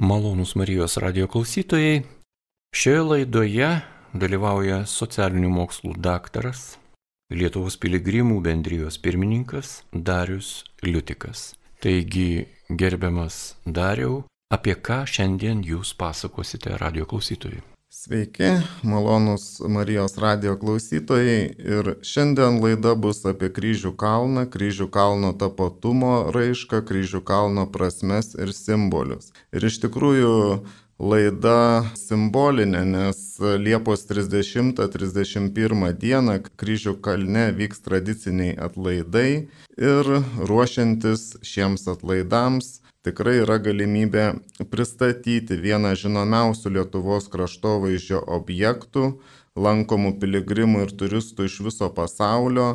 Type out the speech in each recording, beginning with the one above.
Malonus Marijos radio klausytojai. Šioje laidoje dalyvauja socialinių mokslų daktaras, Lietuvos piligrimų bendrijos pirmininkas Darius Liutikas. Taigi, gerbiamas Dariau, apie ką šiandien jūs pasakosite radio klausytojui? Sveiki, malonus Marijos radio klausytojai ir šiandien laida bus apie kryžių kalną, kryžių kalno tapatumo raišką, kryžių kalno prasmes ir simbolius. Ir iš tikrųjų laida simbolinė, nes Liepos 30-31 dieną kryžių kalne vyks tradiciniai atlaidai ir ruošiantis šiems atlaidams tikrai yra galimybė pristatyti vieną žinomiausių Lietuvos kraštovaizdžio objektų, lankomų piligrimų ir turistų iš viso pasaulio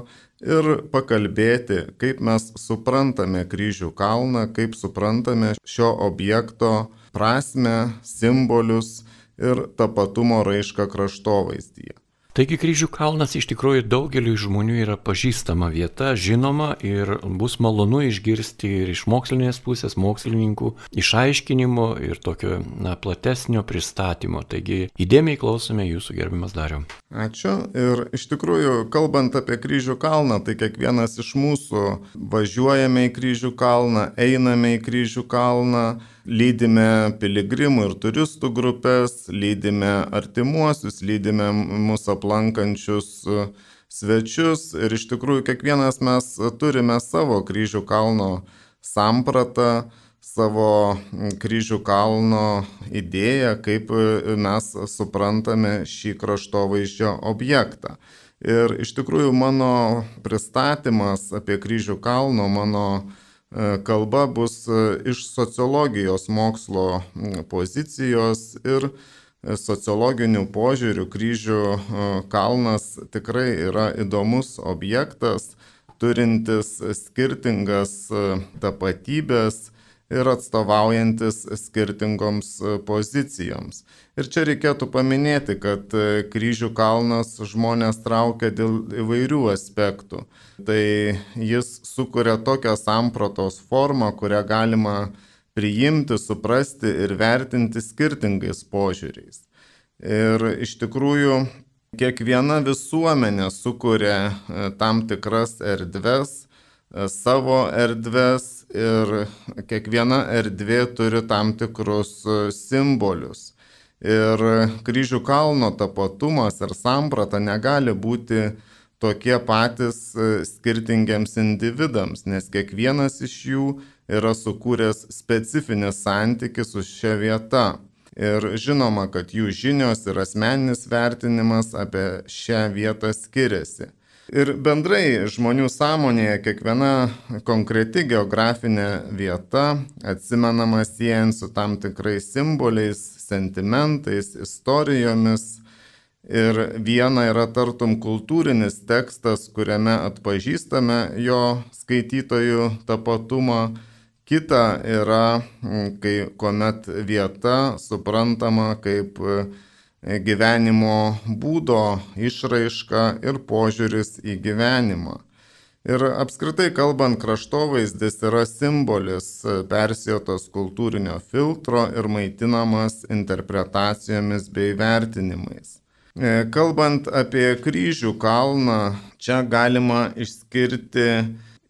ir pakalbėti, kaip mes suprantame kryžių kalną, kaip suprantame šio objekto prasme, simbolius ir tapatumo raišką kraštovaizdyje. Taigi kryžių kalnas iš tikrųjų daugeliu žmonių yra pažįstama vieta, žinoma ir bus malonu išgirsti ir iš mokslinės pusės, mokslininkų išaiškinimo ir tokio na, platesnio pristatymo. Taigi įdėmiai klausome jūsų gerbimas Dariu. Ačiū. Ir iš tikrųjų, kalbant apie kryžių kalną, tai kiekvienas iš mūsų važiuojame į kryžių kalną, einame į kryžių kalną lydime piligrimų ir turistų grupės, lydime artimuosius, lydime mūsų aplankančius e, svečius ir iš tikrųjų kiekvienas mes turime savo kryžių kalno sampratą, savo kryžių kalno idėją, kaip e, mes suprantame šį kraštovaizdžio objektą. Ir iš tikrųjų mano pristatymas apie kryžių kalno, mano kalba bus e, iš sociologijos mokslo pozicijos ir e, sociologinių požiūrių kryžių kalnas tikrai yra įdomus objektas, turintis skirtingas tapatybės ir atstovaujantis skirtingoms pozicijoms. Ir čia reikėtų paminėti, kad kryžių kalnas žmonės traukia dėl įvairių aspektų tai jis sukuria tokią sampratos formą, kurią galima priimti, suprasti ir vertinti skirtingais požiūriais. Ir iš tikrųjų kiekviena visuomenė sukuria e, tam tikras erdves, e, savo erdves ir kiekviena erdvė turi tam tikrus e, simbolius. Ir kryžių kalno tapatumas ir samprata negali būti tokie patys e, skirtingiams individams, nes kiekvienas iš jų yra sukūręs specifinį santykių su šia vieta. Ir žinoma, kad jų žinios ir asmeninis vertinimas apie šią vietą skiriasi. Ir bendrai žmonių sąmonėje kiekviena konkreti geografinė vieta atsimenama siejant su tam tikrais simboliais, sentimentais, istorijomis. Ir viena yra tartum kultūrinis tekstas, kuriame atpažįstame jo skaitytojų tapatumą, kita yra, kai kuomet vieta suprantama kaip gyvenimo būdo išraiška ir požiūris į gyvenimą. Ir apskritai kalbant, kraštovaizdis yra simbolis persijotos kultūrinio filtro ir maitinamas interpretacijomis bei vertinimais. E, kalbant apie kryžių kalną, čia galima išskirti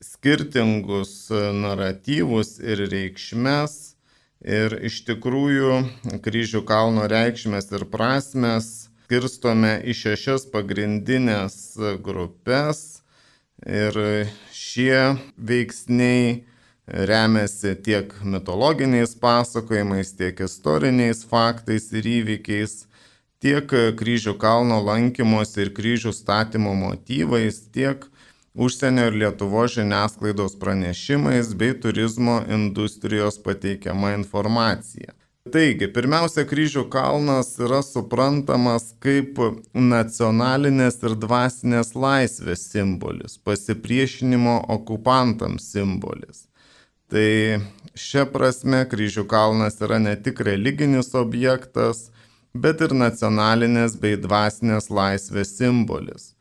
skirtingus naratyvus ir reikšmes. Ir iš tikrųjų kryžių kalno reikšmės ir prasmes skirstome į šešias pagrindinės grupės. Ir šie veiksniai remiasi tiek mitologiniais pasakojimais, tiek istoriniais faktais ir įvykiais tiek kryžių kalno lankymosi ir kryžių statymo motyvais, tiek užsienio ir Lietuvo žiniasklaidos pranešimais bei turizmo industrijos pateikiama informacija. Taigi, pirmiausia, kryžių kalnas yra suprantamas kaip nacionalinės ir dvasinės laisvės simbolis, pasipriešinimo okupantams simbolis. Tai šia prasme kryžių kalnas yra ne tik religinis objektas, bet ir nacionalinės bei dvasinės laisvės simbolis.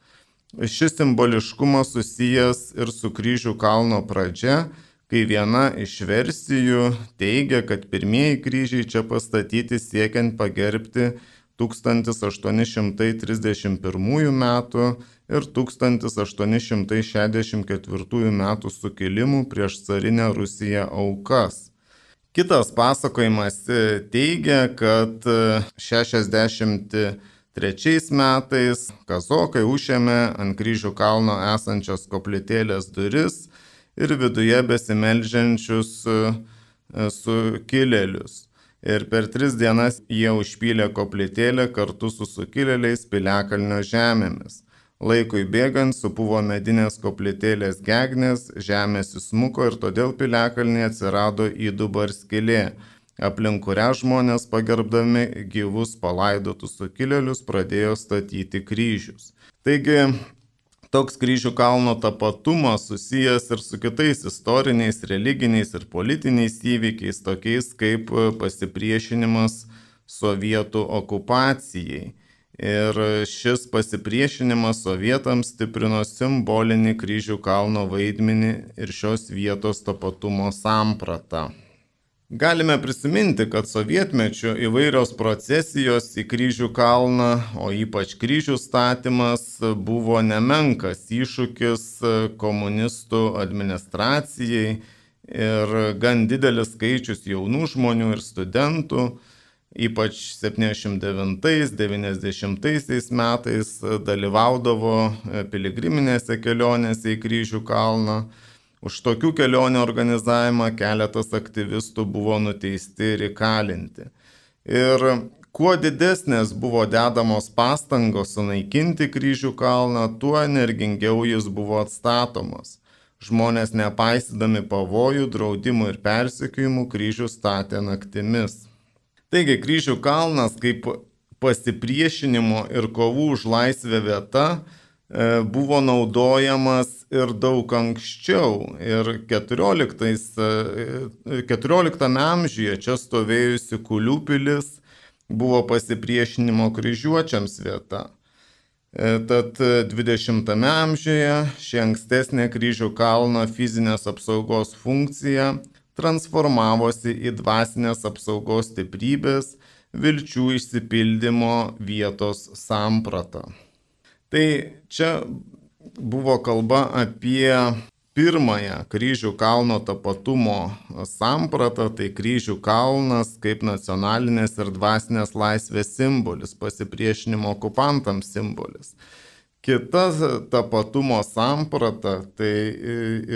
Šis simboliškumas susijęs ir su kryžių kalno pradžia, kai viena iš versijų teigia, kad pirmieji kryžiai čia pastatyti siekiant pagerbti 1831 metų ir 1864 metų sukilimų prieš carinę Rusiją aukas. Kitas pasakojimas teigia, kad 63 metais kazokai užėmė ant kryžių kalno esančios koplytėlės duris ir viduje besimeldžiančius sukilėlius ir per tris dienas jie užpylė koplytėlę kartu su sukilėliais piliakalnio žemėmis. Laikui bėgant supuvo medinės koplytėlės gegnės, žemės įsmuko ir todėl piliakalnė atsirado įdubar skilė, aplink kurią žmonės pagerbdami gyvus palaidotus sukilėlius pradėjo statyti kryžius. Taigi toks kryžių kalno tapatumas susijęs ir su kitais istoriniais, religiniais ir politiniais įvykiais, tokiais kaip pasipriešinimas sovietų okupacijai. Ir šis pasipriešinimas sovietams stiprino simbolinį kryžių kalno vaidmenį ir šios vietos tapatumo sampratą. Galime prisiminti, kad sovietmečiu įvairios procesijos į kryžių kalną, o ypač kryžių statymas, buvo nemenkas iššūkis komunistų administracijai ir gan didelis skaičius jaunų žmonių ir studentų, ypač 79-90 metais dalyvaudavo piligriminėse kelionėse į kryžių kalną Už tokių kelionių organizavimą keletas aktyvistų buvo nuteisti ir įkalinti. Ir kuo didesnės buvo dedamos pastangos sunaikinti kryžių kalną, tuo energingiau jis buvo atstatomas. Žmonės nepaisydami pavojų, draudimų ir persekiojimų kryžių statė naktimis. Taigi kryžių kalnas kaip pasipriešinimo ir kovų už laisvę vieta buvo naudojamas ir daug anksčiau. Ir 14, 14 e, amžiuje čia stovėjusi Kulių pilis buvo pasipriešinimo kryžiuočiams vieta. E, tad 20 amžiuje ši ankstesnė kryžių kalno fizinės apsaugos funkcija transformavosi į dvasinės apsaugos stiprybės vilčių išsipildymo vietos sampratą. Tai čia buvo kalba apie pirmąją kryžių kalno tapatumo sampratą, tai kryžių kalnas kaip nacionalinės ir dvasinės laisvės simbolis, pasipriešinimo okupantams simbolis. Kita tapatumo samprata tai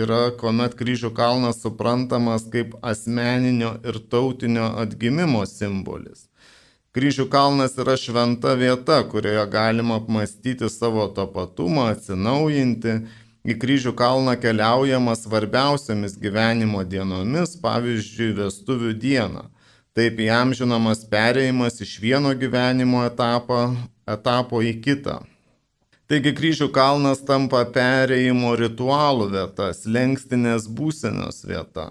yra, kuomet kryžių kalnas suprantamas kaip asmeninio ir tautinio atgimimo simbolis. Kryžių kalnas yra šventa vieta, kurioje galima apmastyti savo tapatumą, atsinaujinti. Į kryžių kalną keliaujama svarbiausiamis gyvenimo dienomis, pavyzdžiui, vestuvių dieną. Taip įamžinamas perėjimas iš vieno gyvenimo etapo, etapo į kitą. Taigi kryžių kalnas tampa perėjimo ritualų vieta, lengstinės būsenos vieta.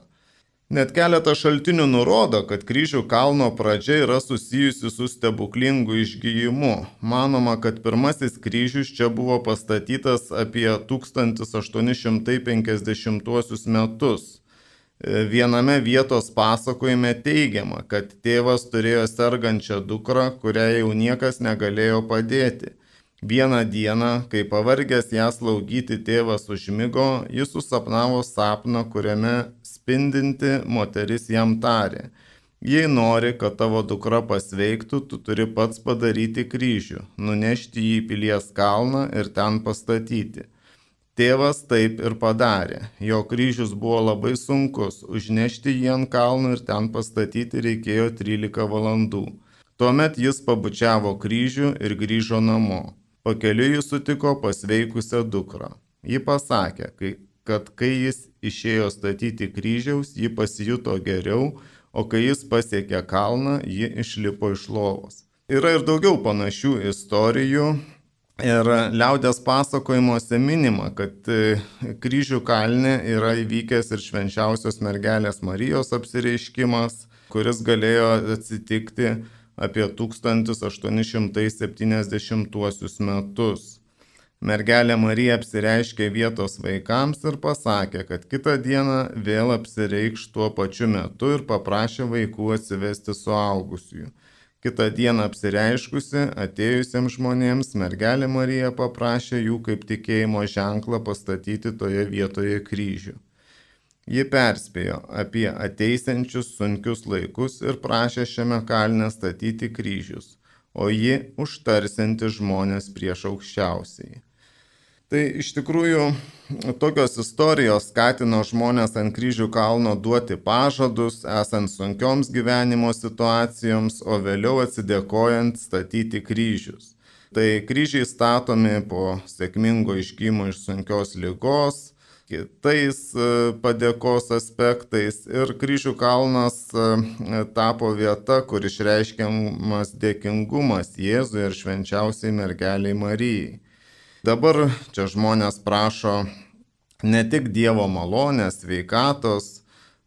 Net keletą šaltinių nurodo, kad kryžių kalno pradžia yra susijusi su stebuklingu išgyjimu. Manoma, kad pirmasis kryžius čia buvo pastatytas apie 1850 metus. Viename vietos pasakojime teigiama, kad tėvas turėjo sergančią dukrą, kuriai jau niekas negalėjo padėti. Vieną dieną, kai pavargęs ją slaugyti tėvas užmygo, jis susapnavo sapną, kuriame spindinti moteris jam tarė. Jei nori, kad tavo dukra pasveiktų, tu turi pats padaryti kryžių, nunešti jį į pilies kalną ir ten pastatyti. Tėvas taip ir padarė. Jo kryžius buvo labai sunkus, užnešti jį ant kalno ir ten pastatyti reikėjo 13 valandų. Tuomet jis pabučiavo kryžių ir grįžo namo. Pakeliui jis sutiko pasveikusią dukrą. Ji pasakė, kai, kad kai jis išėjo statyti kryžiaus, ji pasijuto geriau, o kai jis pasiekė kalną, ji išlipo iš lovos. Yra ir daugiau panašių istorijų. Ir liaudės pasakojimuose minima, kad e, kryžių kalne yra įvykęs ir švenčiausios mergelės Marijos apsireiškimas, kuris galėjo atsitikti apie 1870 metus. Mergelė Marija apsireiškė vietos vaikams ir pasakė, kad kitą dieną vėl apsireikš tuo pačiu metu ir paprašė vaikų atsivesti suaugusiųjų. Kita diena apsireiškusi atėjusiems žmonėms mergelė Marija paprašė jų kaip tikėjimo ženklą pastatyti toje vietoje kryžių. Ji perspėjo apie ateisiančius sunkius laikus ir prašė šiame kalne statyti kryžius, o ji užtarsinti žmonės prieš aukščiausiai. Tai iš tikrųjų tokios istorijos skatino žmonės ant kryžių kalno duoti pažadus, esant sunkioms gyvenimo situacijoms, o vėliau atsidėkojant statyti kryžius. Tai kryžiai statomi po sėkmingo išgymo iš sunkios lygos, kitais e, padėkos aspektais ir kryžių kalnas e, tapo vieta, kur išreiškiamas dėkingumas Jėzui ir švenčiausiai mergeliai Marijai. Dabar čia žmonės prašo ne tik Dievo malonės, veikatos,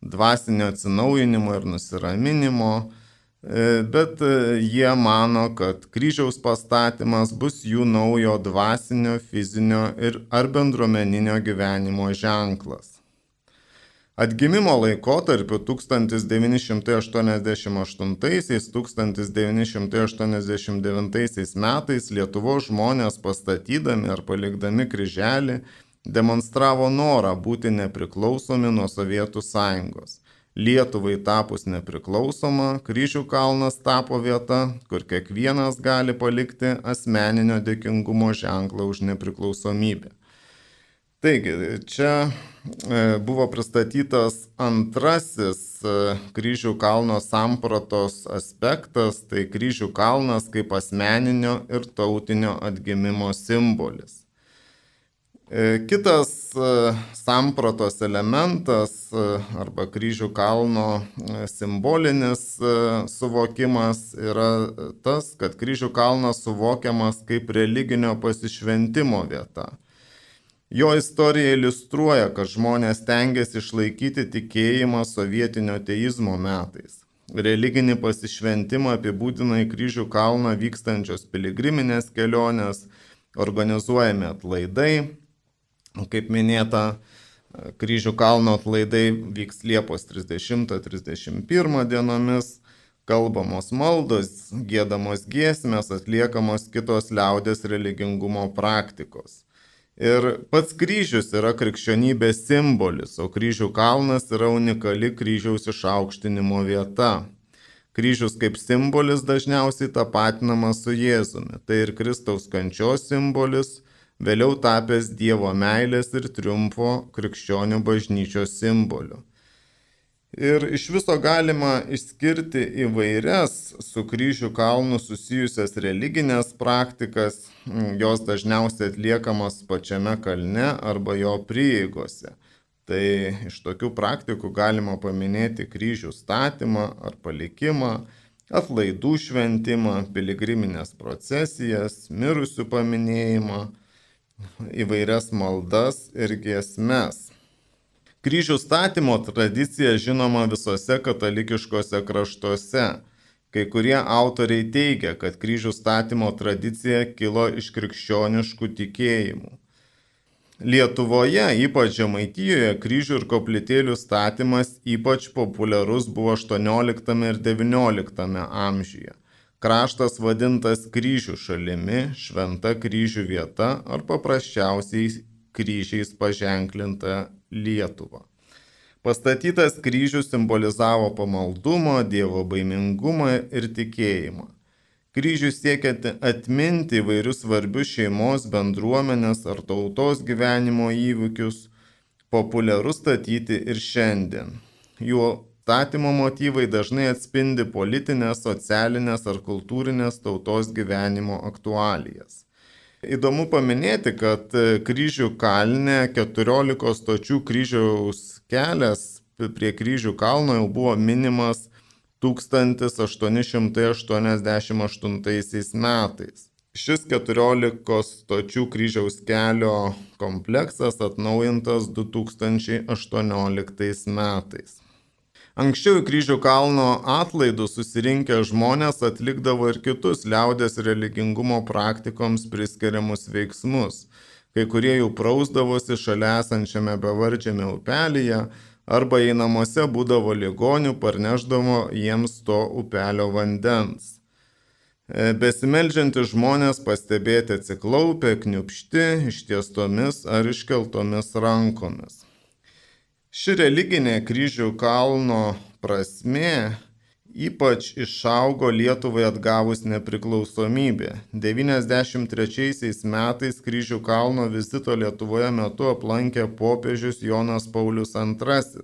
dvasinio atsinaujinimo ir nusiraminimo, e, bet e, jie mano, kad kryžiaus pastatymas bus jų naujo dvasinio, fizinio ir ar bendruomeninio gyvenimo ženklas. Atgimimo laikotarpiu 1988-1989 metais Lietuvos žmonės pastatydami ar palikdami kryželį demonstravo norą būti nepriklausomi nuo Sovietų sąjungos. Lietuvai tapus nepriklausoma, kryžių kalnas tapo vieta, kur kiekvienas gali palikti asmeninio dėkingumo ženklą už nepriklausomybę. Taigi, čia e, buvo pristatytas antrasis e, kryžių kalno sampratos aspektas, tai kryžių kalnas kaip asmeninio ir tautinio atgimimo simbolis. E, kitas sampratos elementas arba kryžių kalno simbolinis suvokimas yra tas, kad kryžių kalnas suvokiamas kaip religinio pasišventimo vieta Jo istorija iliustruoja, kad žmonės tengiasi išlaikyti tikėjimą sovietinio teizmo metais. Religinį pasišventimą apibūdina į kryžių kalną vykstančios piligriminės kelionės, organizuojami atlaidai. Kaip minėta, kryžių kalno atlaidai vyks Liepos 30-31 dienomis, kalbamos maldos, gėdamos giesmės, atliekamos kitos liaudės religingumo praktikos. Ir pats kryžius yra krikščionybės simbolis, o kryžių kalnas yra unikali kryžiaus išaukštinimo vieta. Kryžius kaip simbolis dažniausiai tapatinamas su Jėzumi. Tai ir Kristaus kančios simbolis, vėliau tapęs Dievo meilės ir triumfo krikščionių bažnyčios simboliu. Ir iš viso galima išskirti įvairias su kryžių kalnu susijusias religinės praktikas, jos dažniausiai atliekamas pačiame kalne arba jo prieigose. Tai iš tokių praktikų galima paminėti kryžių statymą ar palikimą, atlaidų šventimą, piligriminės procesijas, mirusių paminėjimą, įvairias maldas ir giesmes. Kryžių statymo tradicija žinoma visose katalikiškose kraštuose. Kai kurie autoriai teigia, kad kryžių statymo tradicija kilo iš krikščioniškų tikėjimų. Lietuvoje, ypač Žemaitijoje, kryžių ir koplytėlių statymas ypač populiarus buvo 18 ir 19 amžiuje. Kraštas vadintas kryžių šalimi, šventa kryžių vieta ar paprasčiausiai kryžiais paženklinta Lietuvą. Pastatytas kryžius simbolizavo pamaldumą, Dievo baimingumą ir tikėjimą. Kryžius siekia atminti įvairius svarbius šeimos, bendruomenės ar tautos gyvenimo įvykius, populiarus statyti ir šiandien. Jų statymo motyvai dažnai atspindi politinės, socialinės ar kultūrinės tautos gyvenimo aktualijas. Įdomu paminėti, kad e, kryžių kalne 14 stočių kryžiaus kelias prie kryžių kalno jau buvo minimas 1888 metais. Šis 14 stočių kryžiaus kelio kompleksas atnaujintas 2018 metais. Anksčiau į kryžių kalno atlaidus susirinkę žmonės atlikdavo ir kitus liaudės religingumo praktikoms priskiriamus veiksmus. Kai kurie jų prausdavosi šalia esančiame bevardžiame upelyje, arba jei namuose būdavo ligonių, parneždavo jiems to upelio vandens. E, besimeldžiantys žmonės pastebėti atsiklaupę, kniupšti, ištiestomis ar iškeltomis rankomis. Ši religinė kryžių kalno prasme ypač išaugo Lietuvai atgavus nepriklausomybę. 93 metais kryžių kalno vizito Lietuvoje metu aplankė popiežius Jonas Paulius II.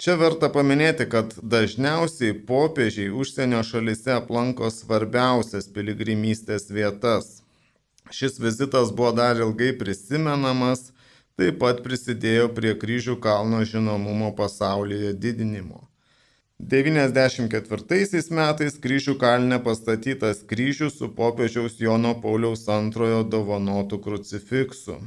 Čia verta paminėti, kad dažniausiai popiežiai užsienio šalise aplanko svarbiausias piligrimystės vietas. Šis vizitas buvo dar ilgai prisimenamas taip pat prisidėjo prie kryžių kalno žinomumo pasaulyje didinimo. 94 metais kryžių kalne pastatytas kryžius su popiežiaus Jono Pauliaus antrojo dovanotų krucifiksu.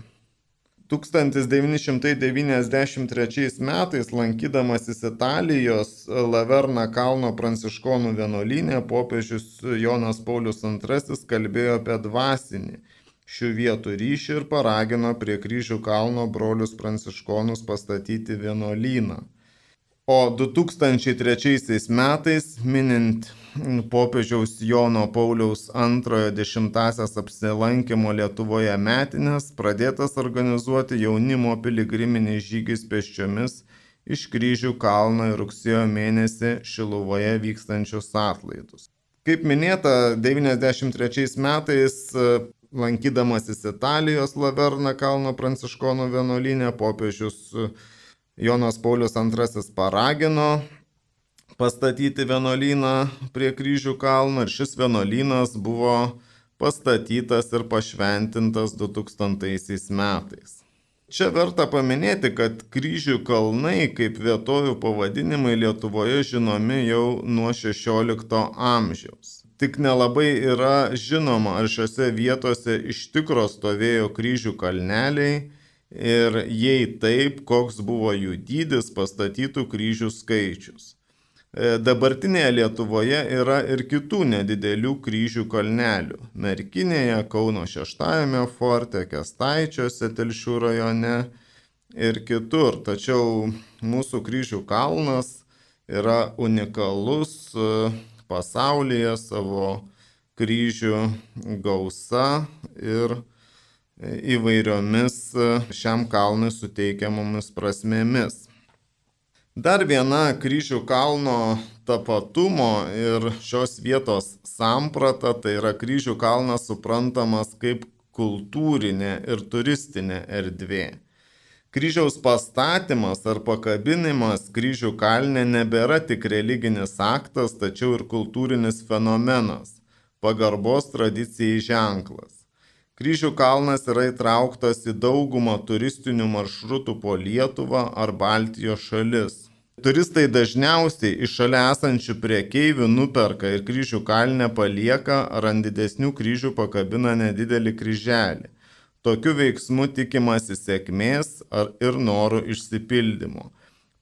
1993 metais lankydamasis Italijos Laverna kalno pranciškonų vienuolynė popiežius Jonas Paulius II kalbėjo apie dvasinį šių vietų ryšį ir paragino prie kryžių kalno brolius pranciškonus pastatyti vienuolyną. O 2003 metais, minint popiežiaus Jono Pauliaus antrojo dešimtasias apsilankimo Lietuvoje metinės, pradėtas organizuoti jaunimo piligriminis žygis pėsčiomis iš kryžių kalno į rugsėjo mėnesį Šiluvoje vykstančius atlaidus. Kaip minėta, 93 metais lankydamasis Italijos Laverna kalno pranciškonų vienuolinė, popiežius Jonas Paulius II paragino pastatyti vienuolyną prie kryžių kalno ir šis vienuolynas buvo pastatytas ir pašventintas 2000 metais. Čia verta paminėti, kad kryžių kalnai kaip vietovių pavadinimai Lietuvoje žinomi jau nuo XVI amžiaus. Tik nelabai yra žinoma, ar šiuose vietose iš tikro stovėjo kryžių kalneliai ir jei taip, koks buvo jų dydis, pastatytų kryžių skaičius. E, dabartinėje Lietuvoje yra ir kitų nedidelių kryžių kalnelių. Merkinėje, Kauno šeštajame forte, Kestaičiuose, Telšių rajone ir kitur. Tačiau mūsų kryžių kalnas yra unikalus pasaulyje savo kryžių gausa ir įvairiomis šiam kalnui suteikiamomis prasmėmis. Dar viena kryžių kalno tapatumo ir šios vietos samprata, tai yra kryžių kalnas suprantamas kaip kultūrinė ir turistinė erdvė. Kryžiaus pastatymas ar pakabinimas kryžių kalne nebėra tik religinis aktas, tačiau ir kultūrinis fenomenas, pagarbos tradicijai ženklas. Kryžių kalnas yra įtrauktas į daugumą turistinių maršrutų po Lietuvą ar Baltijos šalis. Turistai dažniausiai iš šalia esančių priekeivių nuperka ir kryžių kalnę palieka ar ant didesnių kryžių pakabina nedidelį kryželį. Tokiu veiksmu tikimasi sėkmės ir norų išsipildymo.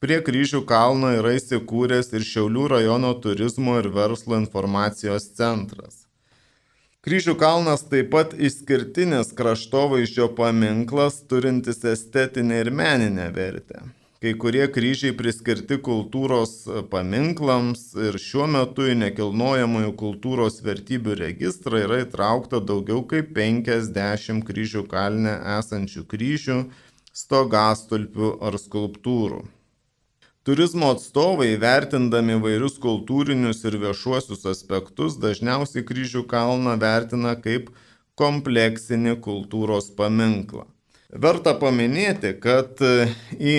Prie kryžių kalno yra įsikūręs ir Šiaulių rajono turizmo ir verslo informacijos centras. Kryžių kalnas taip pat išskirtinis kraštovaizdžio paminklas turintis estetinę ir meninę vertę. Kai kurie kryžiai priskirti kultūros paminklams ir šiuo metu į nekilnojamųjų kultūros vertybių registrą yra įtraukta daugiau kaip 50 kryžių kalne esančių kryžių, stogastulpių ar skulptūrų. Turizmo atstovai, vertindami vairius kultūrinius ir viešuosius aspektus, dažniausiai kryžių kalną vertina kaip kompleksinį kultūros paminklą. Verta paminėti, kad į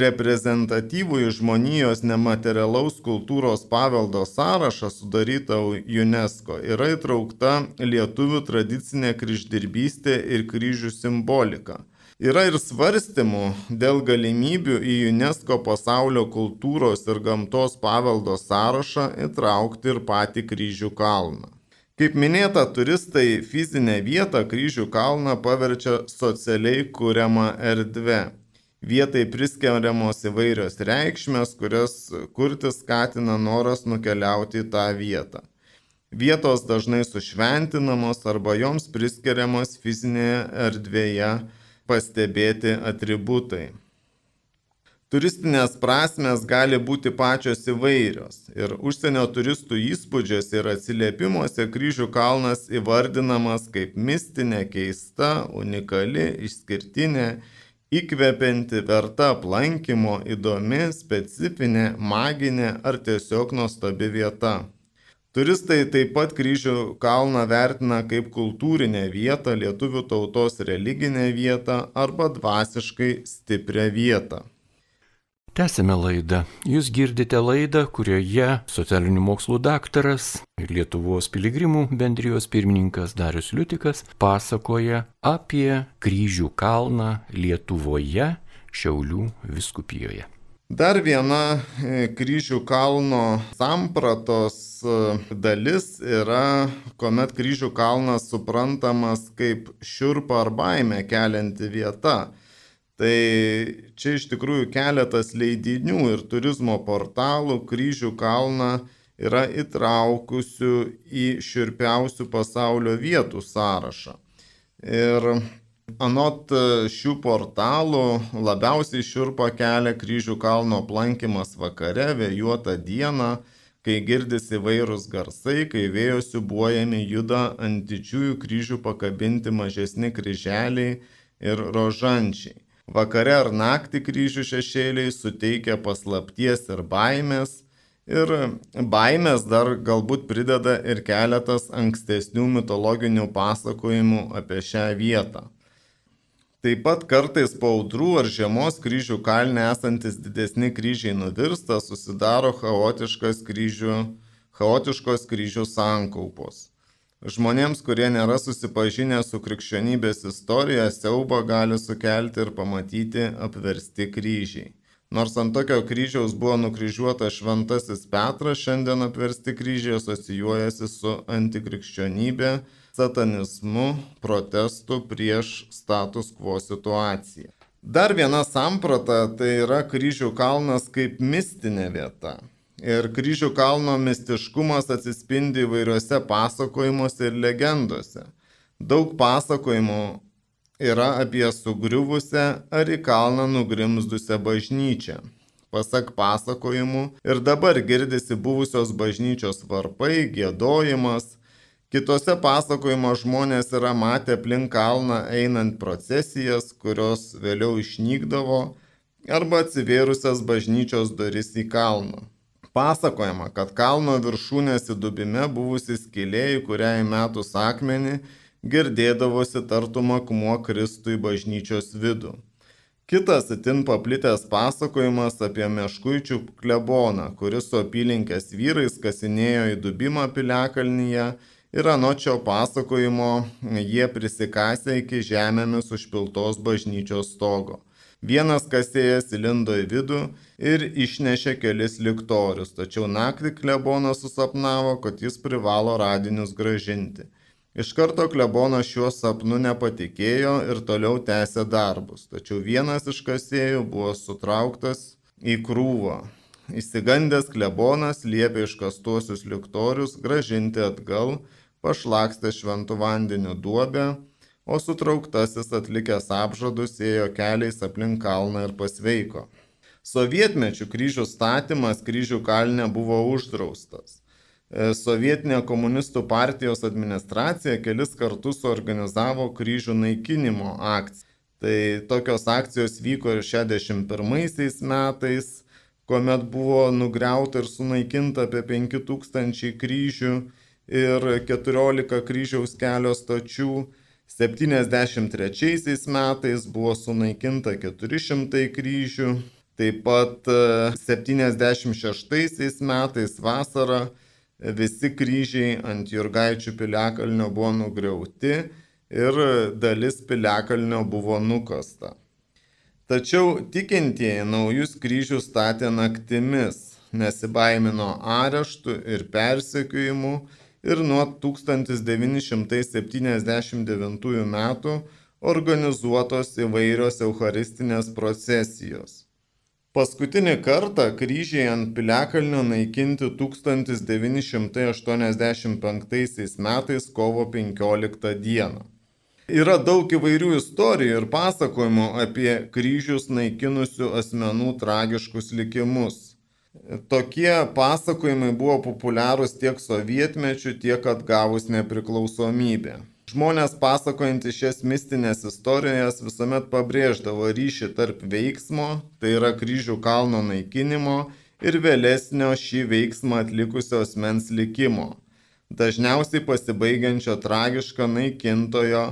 reprezentatyvų žmonijos nematerialaus kultūros paveldo sąrašą sudarytą UNESCO yra įtraukta lietuvių tradicinė kryždirbystė ir kryžių simbolika. Yra ir svarstymų dėl galimybių į UNESCO pasaulio kultūros ir gamtos paveldo sąrašą įtraukti ir patį kryžių kalną. Kaip minėta, turistai fizinę vietą kryžių kalną paverčia socialiai kuriamą erdvę. Vietai priskiriamos įvairios reikšmės, kurias kurti skatina noras nukeliauti į tą vietą. Vietos dažnai sušventinamos arba joms priskiriamos fizinėje erdvėje pastebėti atributai. Turistinės prasmes gali būti pačios įvairios ir užsienio turistų įspūdžiuose ir atsiliepimuose kryžių kalnas įvardinamas kaip mistinė, keista, unikali, išskirtinė, įkvepianti, verta aplankymo, įdomi, specifinė, maginė ar tiesiog nuostabi vieta. Turistai taip pat kryžių kalną vertina kaip kultūrinę vietą, lietuvių tautos religinę vietą arba dvasiškai stiprią vietą. Tęsime laidą. Jūs girdite laidą, kurioje socialinių mokslų daktaras ir Lietuvos piligrimų bendrijos pirmininkas Darius Liutikas pasakoja apie kryžių kalną Lietuvoje, Šiaulių viskupijoje. Dar viena e, kryžių kalno sampratos e, dalis yra, kuomet kryžių kalnas suprantamas kaip šiurpa ar baime kelianti vieta. Tai čia iš tikrųjų keletas leidinių ir turizmo portalų kryžių kalną yra įtraukusių į širpiausių pasaulio vietų sąrašą. Ir anot šių portalų labiausiai širpa kelia kryžių kalno aplankimas vakare, vėjuotą dieną, kai girdisi vairūs garsai, kai vėjo siubuojami juda ant didžiųjų kryžių pakabinti mažesni kryželiai ir rožančiai. Vakare ar naktį kryžių šešėliai suteikia paslapties ir baimės. Ir baimės dar galbūt prideda ir keletas ankstesnių mitologinių pasakojimų apie šią vietą. Taip pat kartais po audrų ar žiemos kryžių kalne esantis didesni kryžiai nuvirsta, susidaro chaotiškas kryžių, chaotiškos kryžių sankaupos. Žmonėms, kurie nėra susipažinę su krikščionybės istorija, siaubo gali sukelti ir pamatyti apversti kryžiai. Nors ant tokio kryžiaus buvo nukryžiuotas šventasis Petras, šiandien apversti kryžiai asocijuojasi su antikrikščionybė, satanizmu, protestu prieš status quo situaciją. Dar viena samprata tai yra kryžių kalnas kaip mistinė vieta. Ir kryžių kalno mistiškumas atsispindi įvairiuose pasakojimuose ir legendose. Daug pasakojimų yra apie sugriuvusią ar į kalną nugrimzdusią bažnyčią. Pasak pasakojimų ir dabar girdisi buvusios bažnyčios varpai, gėdojimas. Kitose pasakojimo žmonės yra matę aplink kalną einant procesijas, kurios vėliau išnykdavo, arba atsivėrusias bažnyčios duris į kalną. Pasakojama, kad kalno viršūnės įdubime buvusi skylė, į kurią įmetus akmenį, girdėdavosi tartum akmuo Kristui bažnyčios vidų. Kitas itin paplitęs pasakojimas apie meškuičių kleboną, kuris su apylinkės vyrais kasinėjo į dubimą piliakalnyje ir anočio pasakojimo jie prisikasė iki žemėmis užpiltos bažnyčios stogo. Vienas kasėjas įlindo į vidų ir išnešė kelis liktorius, tačiau naktį klebonas susapnavo, kad jis privalo radinius gražinti. Iš karto klebonas šiuo sapnu nepatikėjo ir toliau tęsė darbus, tačiau vienas iš kasėjų buvo sutrauktas į krūvą. Įsigandęs klebonas liepė iškastuosius liktorius gražinti atgal, pašlakstė šventų vandeniu duobę o sutrauktasis atlikęs apžadus ėjo keliais aplink kalną ir pasveiko. Sovietmečių kryžių statymas kryžių kalne buvo uždraustas. E, sovietinė komunistų partijos administracija kelis kartus suorganizavo kryžių naikinimo akciją. Tai tokios akcijos vyko ir 61 metais, kuomet buvo nugriauta ir sunaikinta apie 5000 kryžių ir 14 kryžiaus kelio stočių 73 metais buvo sunaikinta 400 kryžių, taip pat 76 e, metais vasarą visi kryžiai ant Jurgaičių piliakalnio buvo nugriauti ir dalis piliakalnio buvo nukasta. Tačiau tikintieji naujus kryžius statė naktimis, nesibaimino areštų ir persekiojimų ir nuo 1979 metų organizuotos įvairios eucharistinės procesijos. Paskutinį kartą kryžiai ant Piliakalnio naikinti 1985 metais kovo 15 dieną. Yra daug įvairių istorijų ir pasakojimų apie kryžius naikinusių asmenų tragiškus likimus. Tokie pasakojimai buvo populiarūs tiek sovietmečių, tiek atgavus nepriklausomybę. Žmonės pasakojantys šias mistinės istorijas visuomet pabrėždavo ryšį tarp veiksmo, tai yra kryžių kalno naikinimo, ir vėlesnio šį veiksmą atlikusio asmens likimo, dažniausiai pasibaigiančio tragišką naikintojo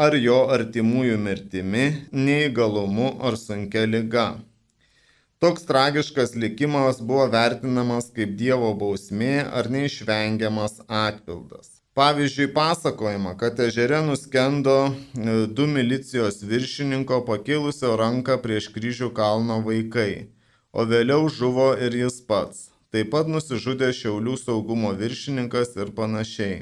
ar jo artimųjų mirtimi, neįgalumu ar sunkia lyga. Toks tragiškas likimas buvo vertinamas kaip Dievo bausmė ar neišvengiamas atpildas. Pavyzdžiui, pasakojama, kad ežere nuskendo e, du milicijos viršininko pakilusio ranką prieš kryžių kalno vaikai, o vėliau žuvo ir jis pats. Taip pat nusižudė Šiaulių saugumo viršininkas ir panašiai.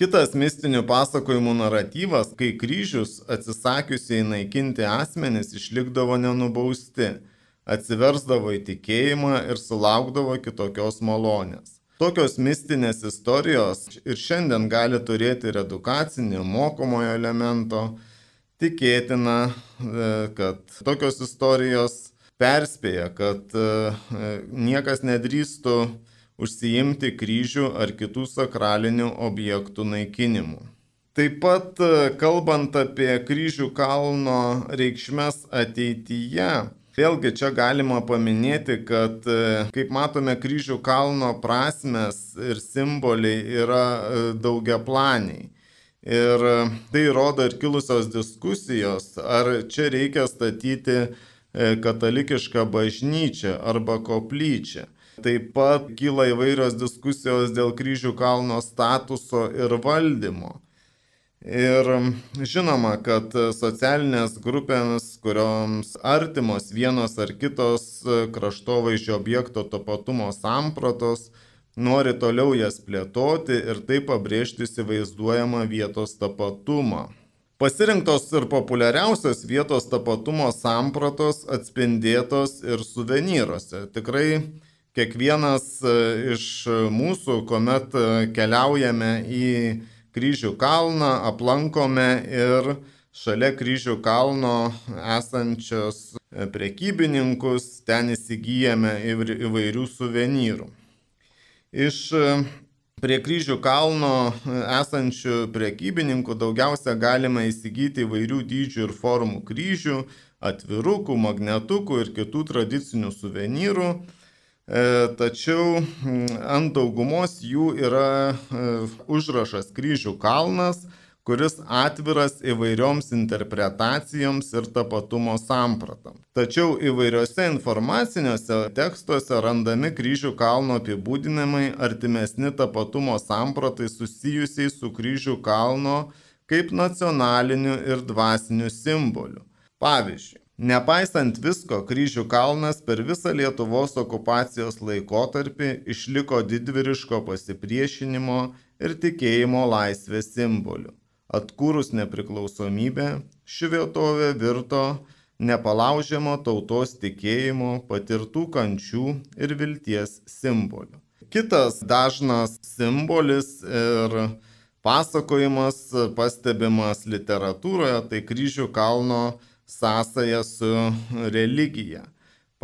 Kitas mistinių pasakojimų naratyvas, kai kryžius atsisakiusiai naikinti asmenys išlikdavo nenubausti, atsiversdavo į tikėjimą ir sulaukdavo kitokios malonės. Tokios mistinės istorijos ir šiandien gali turėti ir edukacinį, mokomojo elemento. Tikėtina, e, kad tokios istorijos perspėja, kad e, niekas nedrįstų užsiimti kryžių ar kitų sakralinių objektų naikinimu. Taip pat, e, kalbant apie kryžių kalno reikšmės ateityje, Vėlgi čia galima paminėti, kad e, kaip matome kryžių kalno prasmes ir simboliai yra e, daugia planiai. Ir e, tai rodo ir kilusios diskusijos, ar čia reikia statyti katalikišką bažnyčią arba koplyčią. Taip pat kyla įvairios diskusijos dėl kryžių kalno statuso ir valdymo. Ir žinoma, kad socialinės grupėms, kurioms artimos vienos ar kitos kraštovaizdžio objekto tapatumo sampratos, nori toliau jas plėtoti ir taip pabrėžti įsivaizduojamą vietos tapatumą. Pasirinktos ir populiariausios vietos tapatumo sampratos atspindėtos ir suvenyruose. Tikrai kiekvienas iš mūsų, kuomet keliaujame į kryžių kalną, aplankome ir šalia kryžių kalno esančios prekybininkus, ten įsigijame įvairių suvenyrų. Iš prie kryžių kalno esančių prekybininkų daugiausia galima įsigyti įvairių dydžių ir formų kryžių, atvirukų, magnetukų ir kitų tradicinių suvenyrų. E, tačiau ant daugumos jų yra e, užrašas kryžių kalnas, kuris atviras įvairioms interpretacijoms ir tapatumo sampratam. Tačiau įvairiose informaciniuose tekstuose randami kryžių kalno apibūdinimai artimesni tapatumo sampratai susijusiai su kryžių kalno kaip nacionaliniu ir dvasiniu simboliu. Pavyzdžiui, Nepaisant visko, kryžių kalnas per visą Lietuvos okupacijos laikotarpį išliko didvyriško pasipriešinimo ir tikėjimo laisvės simboliu. Atkūrus nepriklausomybę, ši vietovė virto nepalaužiamo tautos tikėjimo, patirtų kančių ir vilties simboliu. Kitas dažnas simbolis ir pasakojimas pastebimas literatūroje, tai kryžių kalno sąsają su religija.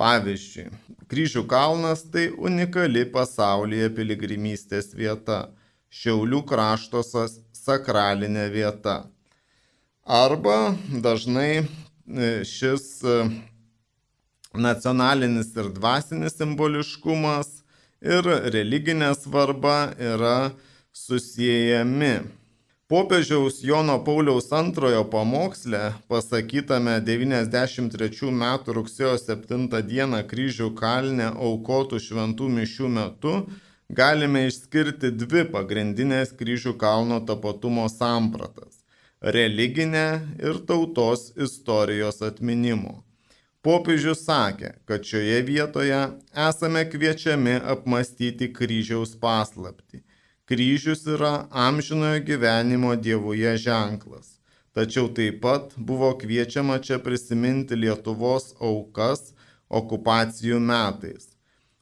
Pavyzdžiui, Kryžių kalnas tai unikali pasaulyje piligrimystės vieta, Šiaulių kraštos sakralinė vieta. Arba dažnai e, šis e, nacionalinis ir dvasinis simboliškumas ir religinė svarba yra susijęjami. Popiežiaus Jono Pauliaus antrojo pamoksle, pasakytame 93 m. rugsėjo 7 d. kryžių kalne aukotų šventų mišių metu, galime išskirti dvi pagrindinės kryžių kalno tapatumo sampratas - religinę ir tautos istorijos atminimo. Popiežius sakė, kad šioje vietoje esame kviečiami apmastyti kryžiaus paslapti Kryžius yra amžinojo gyvenimo Dievuje ženklas. tačiau taip pat buvo kviečiama čia prisiminti Lietuvos aukas okupacijų metais.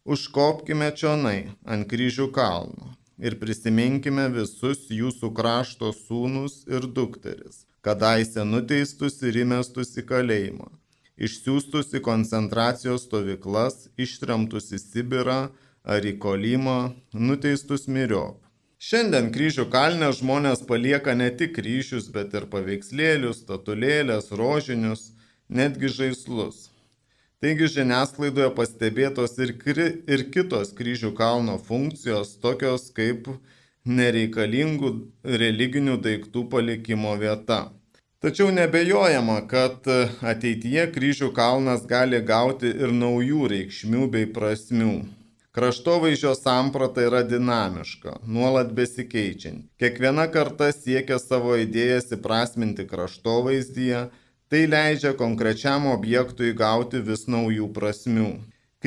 Užkopkime čionai ant kryžių kalno ir prisiminkime visus jūsų krašto sūnus ir dukteris, kadaise nuteistus ir įmestus į kalėjimą, išsiųstus į koncentracijos stovyklas, ištremtus į Sibirą ar į Kolimą, nuteistus miriop. Šiandien kryžių kalne žmonės palieka ne tik kryžius, bet ir paveikslėlius, statulėlės, rožinius, netgi žaislus. Taigi žiniasklaidoje pastebėtos ir, kri, ir kitos kryžių kalno funkcijos, tokios kaip nereikalingų religinių daiktų palikimo vieta. Tačiau nebejojama, kad ateityje kryžių kalnas gali gauti ir naujų reikšmių bei prasmių. Kraštovaizdžio samprata yra dinamiška, nuolat besikeičianti. Kiekviena karta siekia savo idėjas įprasminti kraštovaizdyje, tai leidžia konkrečiam objektui gauti vis naujų prasmių.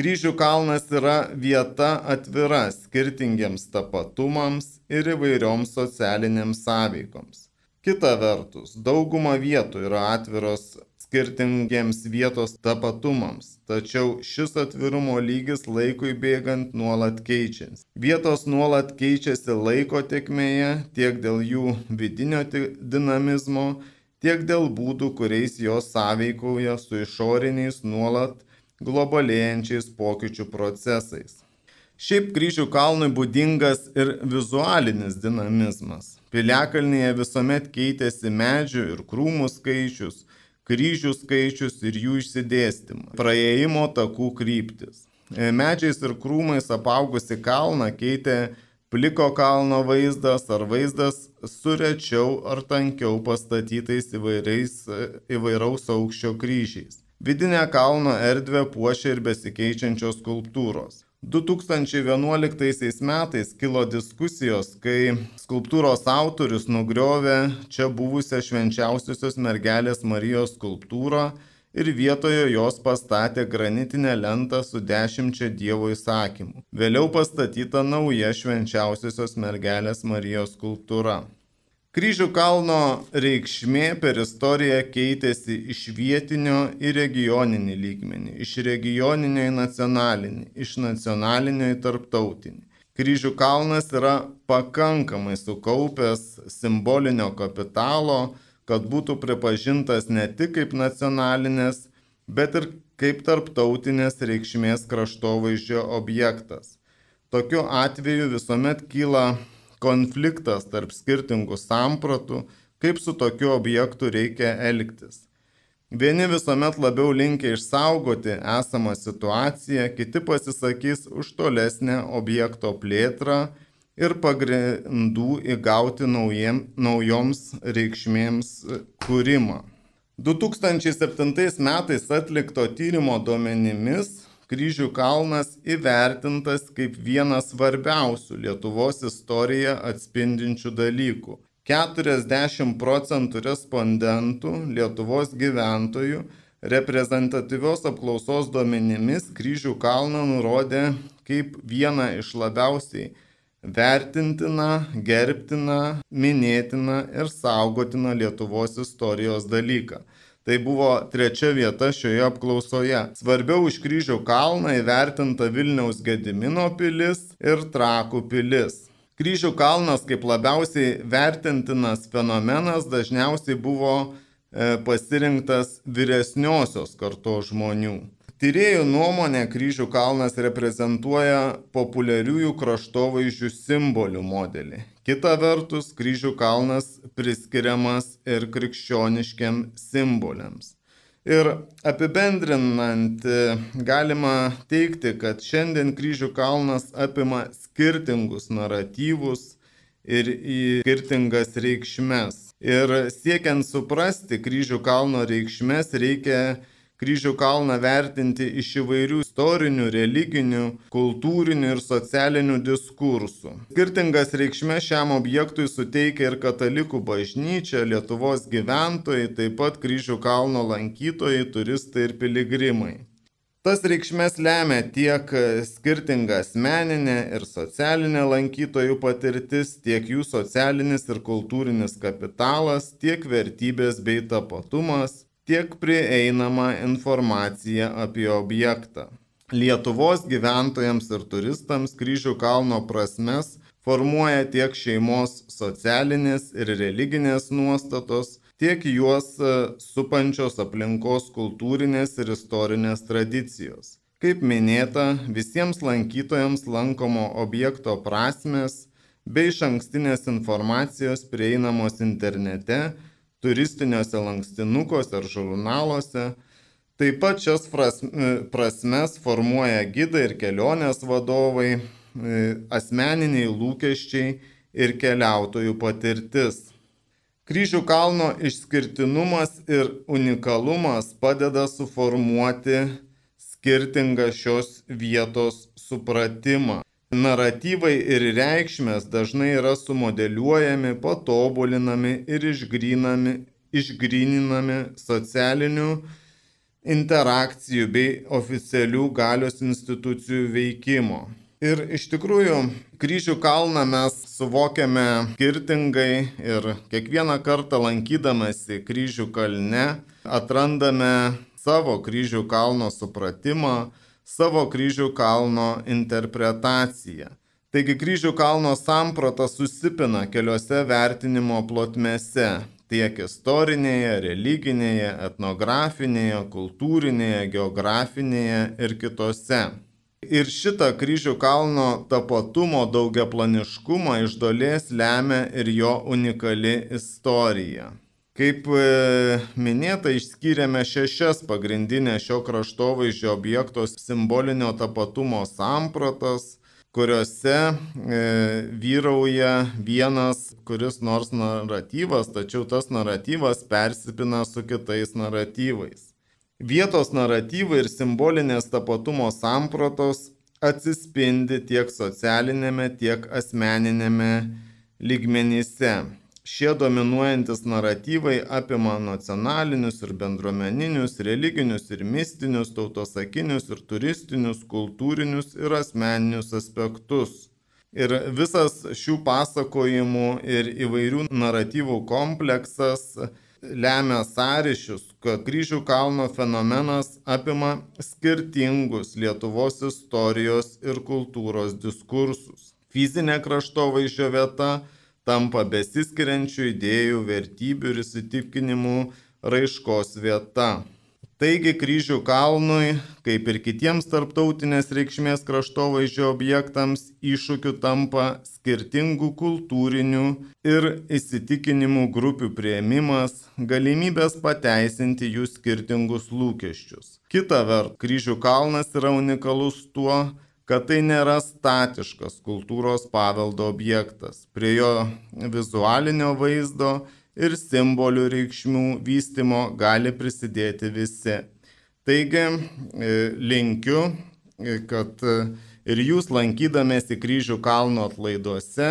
Kryžių kalnas yra vieta atvira skirtingiems tapatumams ir įvairioms socialinėms sąveikoms. Kita vertus, dauguma vietų yra atviros skirtingiems vietos tapatumams, tačiau šis atvirumo lygis laikui bėgant nuolat keičiasi. Vietos nuolat keičiasi laiko tekmėje tiek dėl jų vidinio dinamizmo, tiek dėl būdų, kuriais jos sąveikauja su išoriniais nuolat globalėjančiais pokyčių procesais. Šiaip kryžių kalnui būdingas ir vizualinis dinamizmas. Piliakalnyje visuomet keitėsi medžių ir krūmų skaičius, kryžių skaičius ir jų išsidėstymą, praėjimo takų kryptis. E, medžiais ir krūmais apaugusi kalną keitė pliko kalno vaizdas ar vaizdas su rečiau ar tankiau pastatytais e, įvairaus aukščio kryžiais. Vidinę kalno erdvę puošia ir besikeičiančios skulptūros. 2011 metais kilo diskusijos, kai skulptūros autorius nugriovė čia buvusią švenčiausiosios mergelės Marijos skulptūrą ir vietoje jos pastatė granitinę lentą su dešimčia Dievo įsakymų. Vėliau pastatyta nauja švenčiausiosios mergelės Marijos skulptūra. Kryžių kalno reikšmė per istoriją keitėsi iš vietinio į regioninį lygmenį, iš regioninio į nacionalinį, iš nacionalinio į tarptautinį. Kryžių kalnas yra pakankamai sukaupęs simbolinio kapitalo, kad būtų pripažintas ne tik kaip nacionalinės, bet ir kaip tarptautinės reikšmės kraštovaizdžio objektas. Tokiu atveju visuomet kyla konfliktas tarp skirtingų sampratų, kaip su tokiu objektu reikia elgtis. Vieni visuomet labiau linkia išsaugoti esamą situaciją, kiti pasisakys už tolesnę objekto plėtrą ir pagrindų įgauti naujiem, naujoms reikšmėms kūrimą. 2007 metais atlikto tyrimo duomenimis Kryžių kalnas įvertintas kaip vienas svarbiausių Lietuvos istoriją atspindinčių dalykų. 40 procentų respondentų Lietuvos gyventojų reprezentatyvios apklausos duomenimis Kryžių kalną nurodė kaip vieną iš labiausiai vertintiną, gerbtiną, minėtiną ir saugotiną Lietuvos istorijos dalyką. Tai buvo trečia vieta šioje apklausoje. Svarbiau už kryžių kalną įvertinta Vilniaus Gedimino pilis ir Trakų pilis. Kryžių kalnas kaip labiausiai vertintinas fenomenas dažniausiai buvo e, pasirinktas vyresniosios kartos žmonių. Tyrėjų nuomonė kryžių kalnas reprezentuoja populiariųjų kraštovaizdžių simbolių modelį. Kita vertus, kryžių kalnas priskiriamas ir krikščioniškiam simboliams. Ir apibendrinant, galima teikti, kad šiandien kryžių kalnas apima skirtingus naratyvus ir į skirtingas reikšmes. Ir siekiant suprasti kryžių kalno reikšmes reikia kryžių kalną vertinti iš įvairių istorinių, religinių, kultūrinių ir socialinių diskursų. Skirtingas reikšmės šiam objektui suteikia ir katalikų bažnyčia, Lietuvos gyventojai, taip pat kryžių kalno lankytojai, turistai ir piligrimai. Tas reikšmės lemia tiek skirtinga asmeninė ir socialinė lankytojų patirtis, tiek jų socialinis ir kultūrinis kapitalas, tiek vertybės bei tapatumas, tiek prieinama informacija apie objektą. Lietuvos gyventojams ir turistams kryžių kalno prasmes formuoja tiek šeimos socialinės ir religinės nuostatos, tiek juos e, supančios aplinkos kultūrinės ir istorinės tradicijos. Kaip minėta, visiems lankytojams lankomo objekto prasmes bei iš ankstinės informacijos prieinamos internete, turistiniuose lankstinukuose ar žurnaluose Taip pat šias prasmes formuoja gidai ir kelionės vadovai, e, asmeniniai lūkesčiai ir keliautojų patirtis. Kryžių kalno išskirtinumas ir unikalumas padeda suformuoti skirtingą šios vietos supratimą. Naratyvai ir reikšmės dažnai yra sumodeliuojami, patobulinami ir išgryninami socialinių interakcijų bei oficialių galios institucijų veikimo. Ir iš tikrųjų, kryžių kalną mes suvokiame skirtingai ir kiekvieną kartą lankydamasi kryžių kalne atrandame savo kryžių kalno supratimą, savo kryžių kalno interpretaciją. Taigi kryžių kalno samprata susipina keliose vertinimo plotmėse tiek istorinėje, religinėje, etnografinėje, kultūrinėje, geografinėje ir kitose. Ir šitą kryžių kalno tapatumo daugiaplaniškumą iš dalies lemia ir jo unikali istorija. Kaip e, minėta, išskyrėme šešias pagrindinės šio kraštovaizdžio objektos simbolinio tapatumo sampratas kuriuose e, vyrauja vienas kuris nors naratyvas, tačiau tas naratyvas persipina su kitais naratyvais. Vietos naratyvai ir simbolinės tapatumo sampratos atsispindi tiek socialinėme, tiek asmeninėme lygmenyse. Šie dominuojantis naratyvai apima nacionalinius ir bendruomeninius, religinius ir mistinius, tautosakinius ir turistinius, kultūrinius ir asmeninius aspektus. Ir visas šių pasakojimų ir įvairių naratyvų kompleksas lemia sąryšius, kad kryžių kalno fenomenas apima skirtingus Lietuvos istorijos ir kultūros diskursus. Fizinė kraštovaizdžio vieta tampa besiskiriančių idėjų, vertybių ir įsitikinimų raiškos vieta. Taigi kryžių kalnui, kaip ir kitiems tarptautinės reikšmės kraštovaizdžio objektams, iššūkiu tampa skirtingų kultūrinių ir įsitikinimų grupių prieimimas, galimybės pateisinti jų skirtingus lūkesčius. Kita vert, kryžių kalnas yra unikalus tuo, kad tai nėra statiškas kultūros paveldo objektas. Prie jo vizualinio vaizdo ir simbolių reikšmių vystimo gali prisidėti visi. Taigi e, linkiu, e, kad e, ir jūs lankydamėsi kryžių kalno atlaiduose,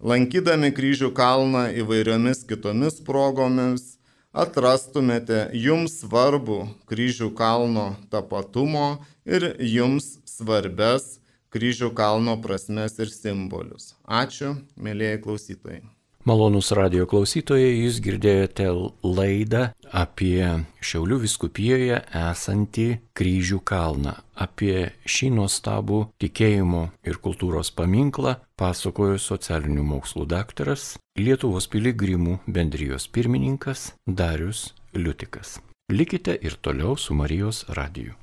lankydami kryžių kalną įvairiomis kitomis progomis, atrastumėte jums svarbu kryžių kalno tapatumo ir jums svarbes kryžių kalno prasmes ir simbolius. Ačiū, mėlyjei klausytojai. Malonus radio klausytojai, jūs girdėjote laidą apie Šiaulių viskupijoje esantį kryžių kalną. Apie šį nuostabų tikėjimo ir kultūros paminklą pasakojo socialinių mokslų daktaras Lietuvos piligrimų bendrijos pirmininkas Darius Liutikas. Likite ir toliau su Marijos radiju.